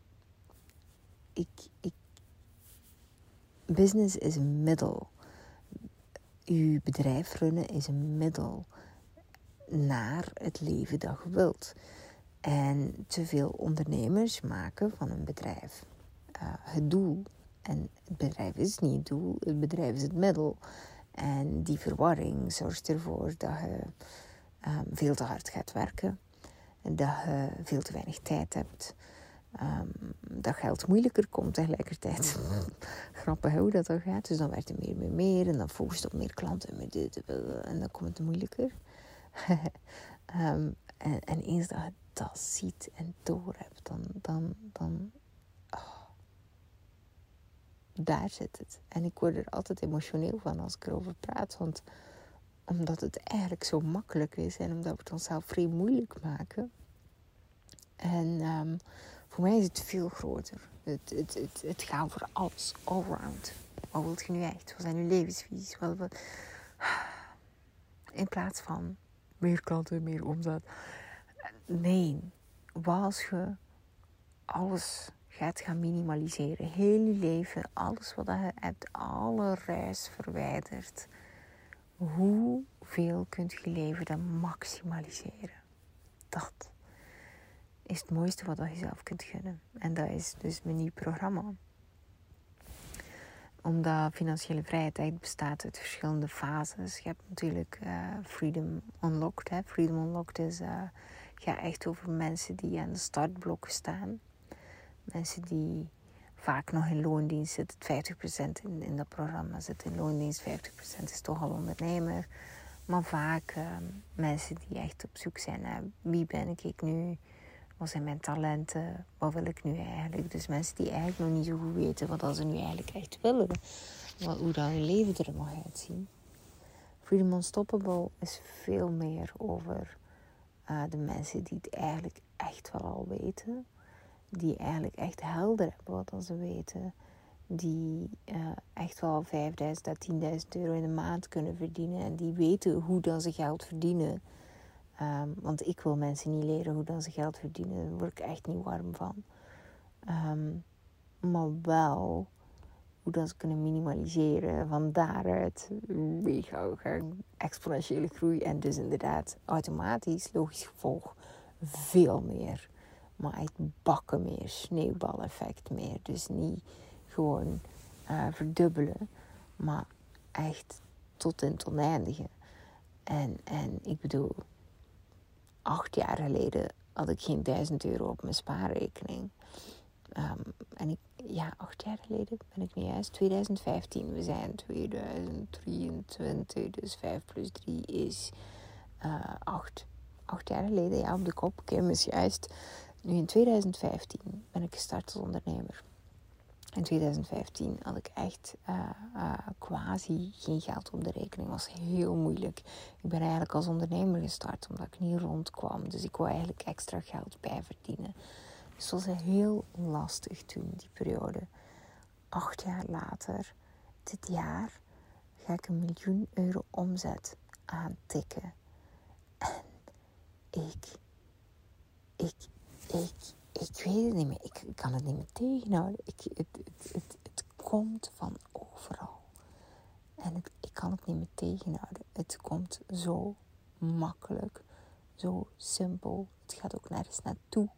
Speaker 1: ik, business is een middel. Uw bedrijf runnen is een middel naar het leven dat je wilt. En te veel ondernemers maken van een bedrijf uh, het doel. En het bedrijf is niet het doel, het bedrijf is het middel. En die verwarring zorgt ervoor dat je um, veel te hard gaat werken. En dat je veel te weinig tijd hebt. Um, dat geld moeilijker komt tegelijkertijd. Grappig hoe dat dan gaat. Dus dan werd er meer, meer, meer. En dan focust op meer klanten. En dan komt het moeilijker. um, en, en, eens dat je dat ziet en door hebt, dan. dan, dan oh, daar zit het. En ik word er altijd emotioneel van als ik erover praat. Want omdat het eigenlijk zo makkelijk is en omdat we het onszelf vrij moeilijk maken. En um, voor mij is het veel groter. Het, het, het, het gaat voor alles, allround. Wat wilt je nu echt? Wat zijn uw levensvisies? Wat. In plaats van meer klanten, meer omzet. Nee, als je alles gaat gaan minimaliseren. Heel je leven, alles wat je hebt, alle reis verwijderd. Hoeveel kunt je leven dan maximaliseren? Dat is het mooiste wat je zelf kunt gunnen. En dat is dus mijn nieuw programma. Omdat financiële vrijheid echt bestaat uit verschillende fases. Je hebt natuurlijk uh, Freedom Unlocked. Hè. Freedom Unlocked is, uh, gaat echt over mensen die aan de startblokken staan. Mensen die vaak nog in loondienst zitten. 50% in, in dat programma zit in loondienst. 50% is toch al ondernemer. Maar vaak uh, mensen die echt op zoek zijn naar wie ben ik nu wat zijn mijn talenten? Wat wil ik nu eigenlijk? Dus mensen die eigenlijk nog niet zo goed weten wat ze nu eigenlijk echt willen. Wat, hoe dan hun leven er mag uitzien. Freedom Unstoppable is veel meer over uh, de mensen die het eigenlijk echt wel al weten. Die eigenlijk echt helder hebben wat ze weten. Die uh, echt wel 5000 à 10.000 euro in de maand kunnen verdienen. En die weten hoe dan ze geld verdienen. Um, want ik wil mensen niet leren hoe dan ze geld verdienen. Daar word ik echt niet warm van. Um, maar wel hoe dan ze kunnen minimaliseren. Van daaruit mega exponentiële groei. En dus inderdaad automatisch, logisch gevolg, veel meer. Maar echt bakken meer, sneeuwbaleffect meer. Dus niet gewoon uh, verdubbelen, maar echt tot in het oneindige. En, en ik bedoel, acht jaar geleden had ik geen duizend euro op mijn spaarrekening. Um, en ik, ja, acht jaar geleden ben ik nu juist 2015. We zijn 2023, dus 5 plus 3 is uh, 8. Acht jaar geleden, ja, op de kop. Kim is juist. Nu in 2015 ben ik gestart als ondernemer. In 2015 had ik echt uh, uh, quasi geen geld op de rekening. Was heel moeilijk. Ik ben eigenlijk als ondernemer gestart omdat ik niet rondkwam. Dus ik wou eigenlijk extra geld bij verdienen. Dus het was heel lastig toen, die periode. Acht jaar later, dit jaar, ga ik een miljoen euro omzet aantikken. En ik, ik, ik, ik weet het niet meer. Ik, kan het niet meer tegenhouden. Ik, het, het, het, het komt van overal. En ik kan het niet meer tegenhouden. Het komt zo makkelijk, zo simpel. Het gaat ook nergens naartoe.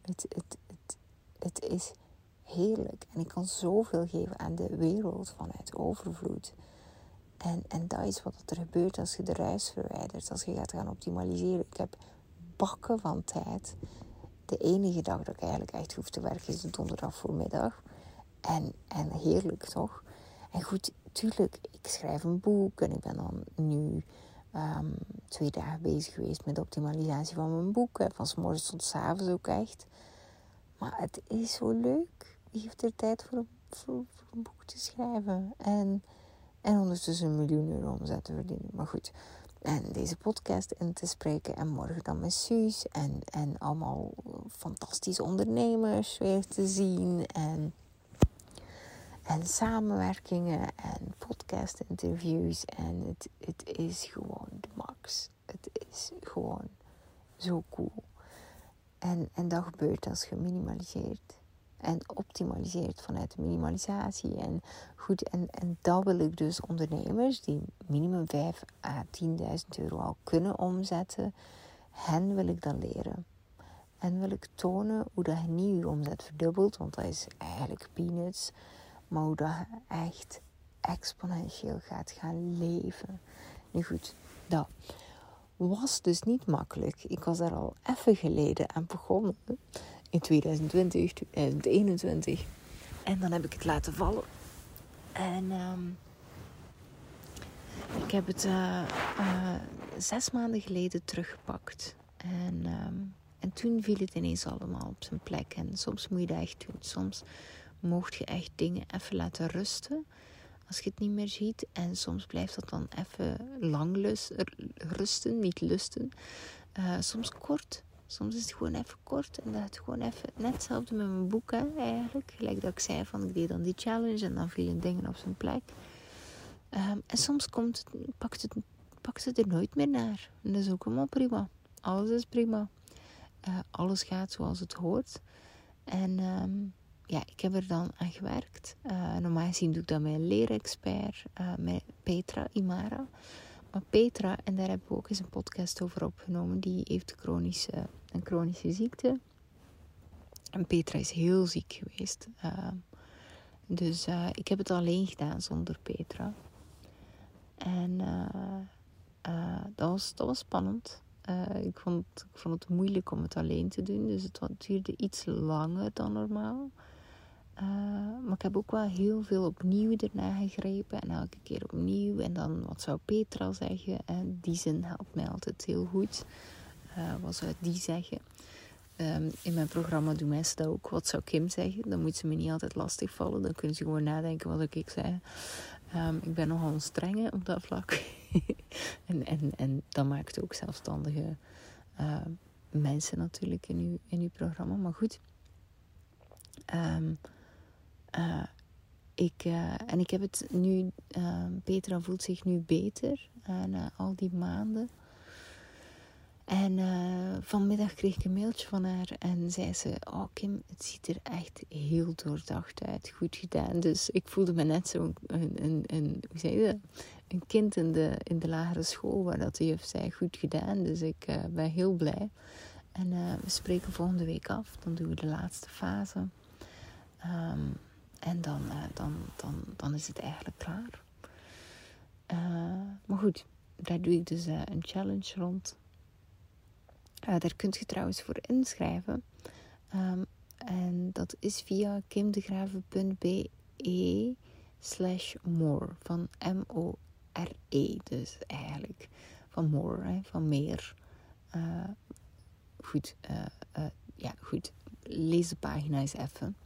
Speaker 1: Het, het, het, het is heerlijk. En ik kan zoveel geven aan de wereld vanuit overvloed. En, en dat is wat er gebeurt als je de ruis verwijdert. Als je gaat gaan optimaliseren. Ik heb bakken van tijd de enige dag dat ik eigenlijk echt hoef te werken is de donderdag voormiddag. En, en heerlijk toch? En goed, tuurlijk, ik schrijf een boek en ik ben dan nu um, twee dagen bezig geweest met de optimalisatie van mijn boek. Van s morgens tot s avonds ook echt. Maar het is zo leuk. Wie heeft er tijd voor een, een boek te schrijven? En, en ondertussen een miljoen euro omzet te verdienen. Maar goed, en deze podcast in te spreken. En morgen dan met Suus. En, en allemaal fantastische ondernemers weer te zien. En, en samenwerkingen en podcast interviews. En het, het is gewoon de max. Het is gewoon zo cool. En, en dat gebeurt als je minimaliseert en optimaliseert vanuit minimalisatie. En goed, en, en dat wil ik dus ondernemers die minimum 5 à 10.000 euro al kunnen omzetten, hen wil ik dan leren. En wil ik tonen hoe dat niet je omzet verdubbelt, want dat is eigenlijk peanuts, maar hoe dat echt exponentieel gaat gaan leven. Nu goed, dat was dus niet makkelijk. Ik was daar al even geleden aan begonnen in 2020, 2021. En dan heb ik het laten vallen. En um, ik heb het uh, uh, zes maanden geleden teruggepakt. En, um, en toen viel het ineens allemaal op zijn plek. En soms moet je dat echt doen. Soms mocht je echt dingen even laten rusten. Als je het niet meer ziet. En soms blijft dat dan even lang rusten, niet lusten. Uh, soms kort, Soms is het gewoon even kort en dat gewoon even, net hetzelfde met mijn boeken eigenlijk. Gelijk dat ik zei van ik deed dan die challenge en dan vielen dingen op zijn plek. Ehm, en soms komt het, pakt, het, het er nooit meer naar. En dat is ook helemaal prima. Alles is prima. Uh, alles gaat zoals het hoort. En um, ja, ik heb er dan aan gewerkt. Uh, normaal gezien doe ik dat met een leerexpert, uh, met Petra Imara. Petra, en daar hebben we ook eens een podcast over opgenomen, die heeft chronische, een chronische ziekte. En Petra is heel ziek geweest. Uh, dus ik heb het alleen gedaan zonder Petra. En dat, was, dat was spannend. ik, vond, ik vond het moeilijk om het alleen te doen. Dus het duurde iets langer dan normaal. Uh, maar ik heb ook wel heel veel opnieuw ernaar gegrepen. En elke keer opnieuw. En dan, wat zou Petra zeggen? En die zin helpt mij altijd heel goed. Uh, wat zou die zeggen? Um, in mijn programma doen mensen dat ook. Wat zou Kim zeggen? Dan moet ze me niet altijd lastig vallen. Dan kunnen ze gewoon nadenken wat ik zeg. Um, ik ben nogal strenge op dat vlak. en, en, en dat maakt ook zelfstandige uh, mensen natuurlijk in uw, in uw programma. Maar goed. Uh, ik, uh, en ik heb het nu, uh, Petra voelt zich nu beter na al die maanden. En vanmiddag kreeg ik een mailtje van haar en zei ze: Oh, Kim, het ziet er echt heel doordacht uit. Goed gedaan. Dus ik voelde me net zo een, een, een, hoe zei je een kind in de, in de lagere school waar dat de juf zei: Goed gedaan. Dus ik ben heel blij. En we spreken volgende week af. Dan doen we de laatste fase. Um, en dan, uh, dan, dan, dan is het eigenlijk klaar. Uh, maar goed, daar doe ik dus uh, een challenge rond. daar kunt je trouwens voor inschrijven. Um, en dat is via kimdegraven.be slash more. Van M-O-R-E dus eigenlijk. Van more, hè, van meer. goed, ja goed. Lees de pagina eens even.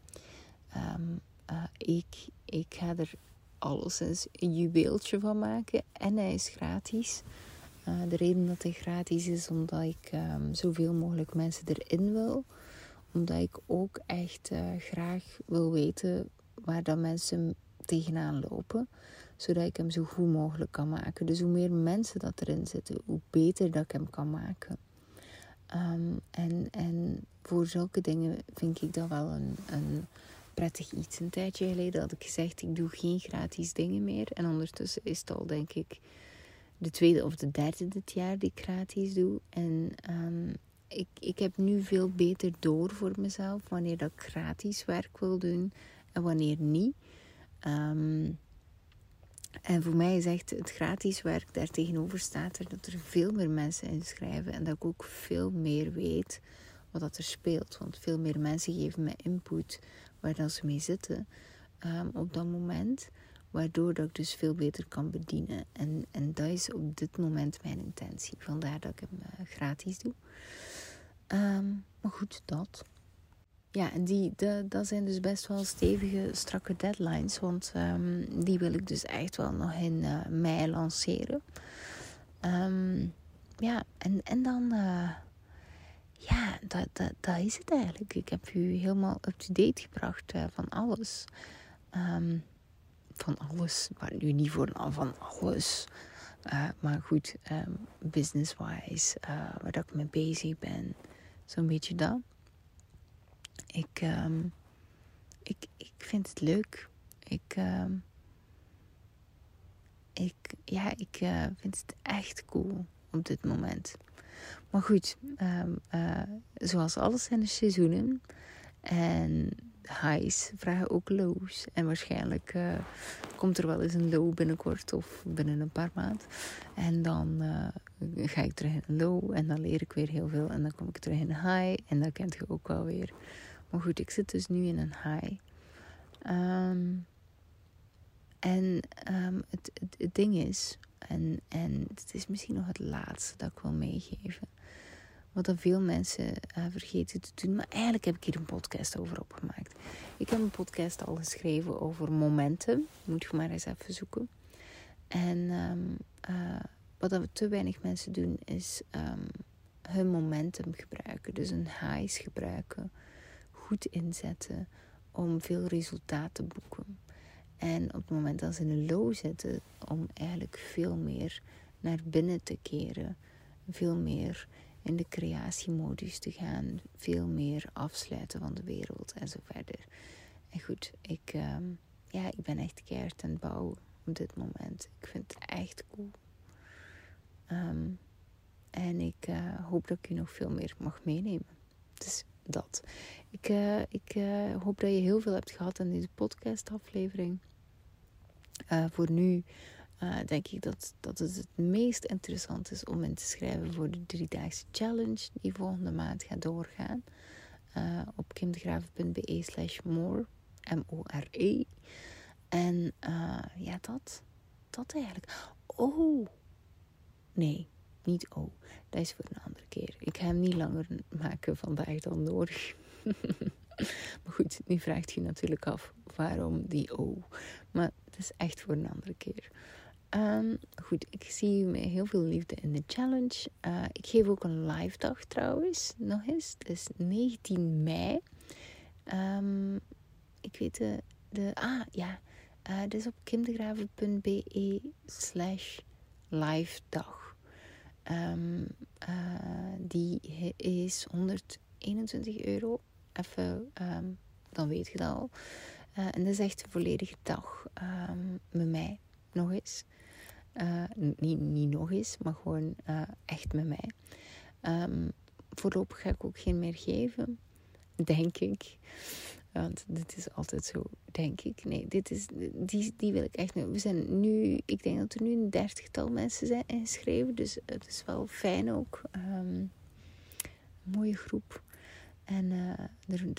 Speaker 1: Um, uh, ik, ik ga er alleszins een juweeltje van maken. En hij is gratis. Uh, de reden dat hij gratis is, omdat ik um, zoveel mogelijk mensen erin wil. Omdat ik ook echt uh, graag wil weten waar dat mensen tegenaan lopen. Zodat ik hem zo goed mogelijk kan maken. Dus hoe meer mensen dat erin zitten, hoe beter dat ik hem kan maken. Um, en, en voor zulke dingen vind ik dat wel een prettig iets. Een tijdje geleden had ik gezegd, ik doe geen gratis dingen meer. En ondertussen is het al, denk ik, de tweede of de derde dit jaar die ik gratis doe. En um, ik, ik heb nu veel beter door voor mezelf wanneer dat ik gratis werk wil doen en wanneer niet. Um, en voor mij is echt het gratis werk daar tegenover staat er dat er veel meer mensen inschrijven en dat ik ook veel meer weet wat er speelt. Want veel meer mensen geven me input waar dan ze mee zitten um, op dat moment. Waardoor dat ik dus veel beter kan bedienen. En, en dat is op dit moment mijn intentie. Vandaar dat ik hem uh, gratis doe. Um, maar goed, dat. Ja, en die, de, dat zijn dus best wel stevige, strakke deadlines. Want um, die wil ik dus echt wel nog in uh, mei lanceren. ja, en, en dan... Uh, ja, dat, dat, dat is het eigenlijk. Ik heb u helemaal up-to-date gebracht uh, van alles. Um, van alles, maar nu niet voor van alles. Uh, maar goed, um, business-wise, uh, waar ik mee bezig ben. Zo'n beetje dat. Ik, um, ik, ik vind het leuk. Ik, ik, ja, ik vind het echt cool op dit moment. Maar goed, um, uh, zoals alles zijn de seizoenen. En highs vragen ook lows. En waarschijnlijk uh, komt er wel eens een low binnenkort of binnen een paar maanden. En dan uh, ga ik terug in een low en dan leer ik weer heel veel. En dan kom ik terug in een high en dat kent je ook wel weer. Maar goed, ik zit dus nu in een high. Um, en um, het, het, het, ding is, en, en het is misschien nog het laatste dat ik wil meegeven. Wat dan veel mensen uh, vergeten te doen. Maar eigenlijk heb ik hier een podcast over opgemaakt. Ik heb een podcast al geschreven over momenten. Moet je maar eens even zoeken. En um, uh, wat we te weinig mensen doen is um, hun momentum gebruiken. Dus hun highs gebruiken. Goed inzetten om veel resultaat te boeken. En op het moment dat ze in een low zitten, om eigenlijk veel meer naar binnen te keren. Veel meer in de creatiemodus te gaan. Veel meer afsluiten van de wereld en zo verder. En goed, ik, ehm, ja, ik ben echt keihard aan het bouwen op dit moment. Ik vind het echt cool. Ehm, en ik uh, hoop dat ik u nog veel meer mag meenemen. Dus dat. Ik, uh, ik uh, hoop dat je heel veel hebt gehad aan deze podcastaflevering. voor nu denk ik dat, dat het het meest interessant is om in te schrijven voor de driedaagse challenge die volgende maand gaat doorgaan. op kimdegraven.be slash more. M-O-R-E. En ja, dat. Dat eigenlijk. Oh. Nee niet oh, dat is voor een andere keer. Ik ga hem niet langer maken vandaag dan nodig. maar goed, nu vraagt je natuurlijk af waarom die oh. Maar het is echt voor een andere keer. Ehm, goed, ik zie met heel veel liefde in de challenge. Uh, ik geef ook een live dag trouwens, nog eens. Is 19 mei. Um, ik weet de, de ah ja, uh, dus op kimdegraven.be slash live dag. Um, uh, die is 121 euro. Even, dan weet je dat al. En dat is echt een volledige dag met mij. Nog eens. Uh, niet, niet nog eens, maar gewoon echt met mij. voorlopig ga ik ook geen meer geven. Denk ik. Want dit is altijd zo, denk ik. Nee, dit is, die, die wil ik echt. We zijn nu, ik denk dat er nu een dertigtal mensen zijn ingeschreven. Dus het is wel fijn ook. Um, mooie groep. En uh,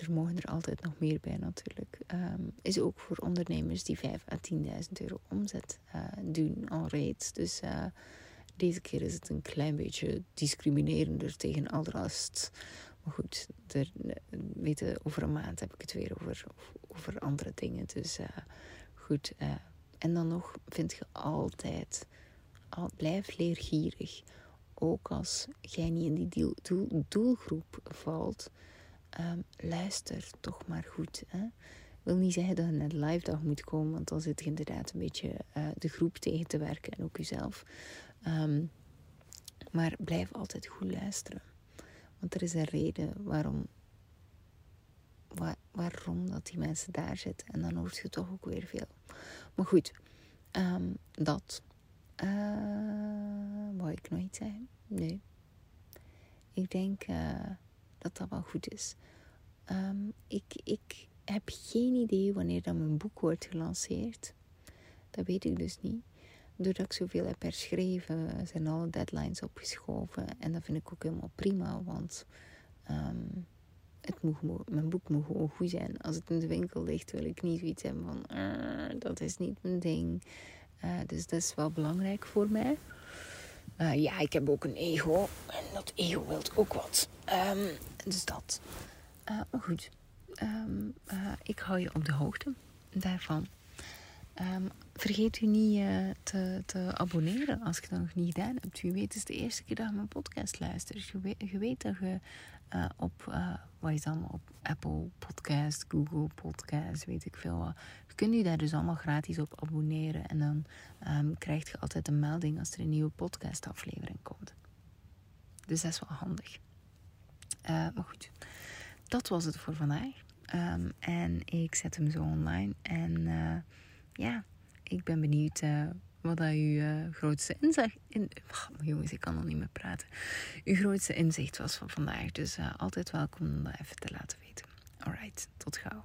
Speaker 1: er, mogen er altijd nog meer bij natuurlijk. Um, is ook voor ondernemers die 5 à 10.000 euro omzet uh, doen al reeds. Dus uh, deze keer is het een klein beetje discriminerender tegen al de rest. Maar goed, weten, over een maand heb ik het weer over, over andere dingen. Dus goed. En dan nog vind je altijd, al, blijf leergierig. Ook als jij niet in die doel, doelgroep valt, um, luister toch maar goed. Hè? wil niet zeggen dat je naar live dag moet komen, want dan zit je inderdaad een beetje uh, de groep tegen te werken en ook jezelf. Um, maar blijf altijd goed luisteren. Want er is een reden waarom, waar, waarom dat die mensen daar zitten. En dan hoort je toch ook weer veel. Maar goed, um, dat. Uh, wou ik nog iets zeggen? Nee. Ik denk uh, dat dat wel goed is. Um, ik, ik heb geen idee wanneer dat mijn boek wordt gelanceerd. Dat weet ik dus niet doordat ik zoveel heb herschreven, zijn alle deadlines opgeschoven. En dat vind ik ook helemaal prima, want um, het moet, mijn boek moet gewoon goed zijn. Als het in de winkel ligt, wil ik niet zoiets hebben van, uh, dat is niet mijn ding. Uh, dus dat is wel belangrijk voor mij. Uh, ja, ik heb ook een ego. En dat ego wil ook wat. Um, dus dat. maar goed. Um, ik hou je op de hoogte daarvan. Um, vergeet u niet te, te, abonneren als je dat nog niet gedaan hebt. Wie weet is de eerste keer dat je mijn podcast luistert. Je weet, dat je op, uh, wat is allemaal, op Apple Podcast, Google Podcast, weet ik veel wat. Je kunt je daar dus allemaal gratis op abonneren. En dan um, krijg je altijd een melding als er een nieuwe podcastaflevering komt. Dus dat is wel handig. maar goed, dat was het voor vandaag. Um, en ik zet hem zo online. En ja, ik ben benieuwd uh, wat dat uw grootste inzicht... In, oh, jongens, ik kan nog niet meer praten. Uw grootste inzicht was van vandaag. Dus altijd welkom om dat even te laten weten. Alright, tot gauw.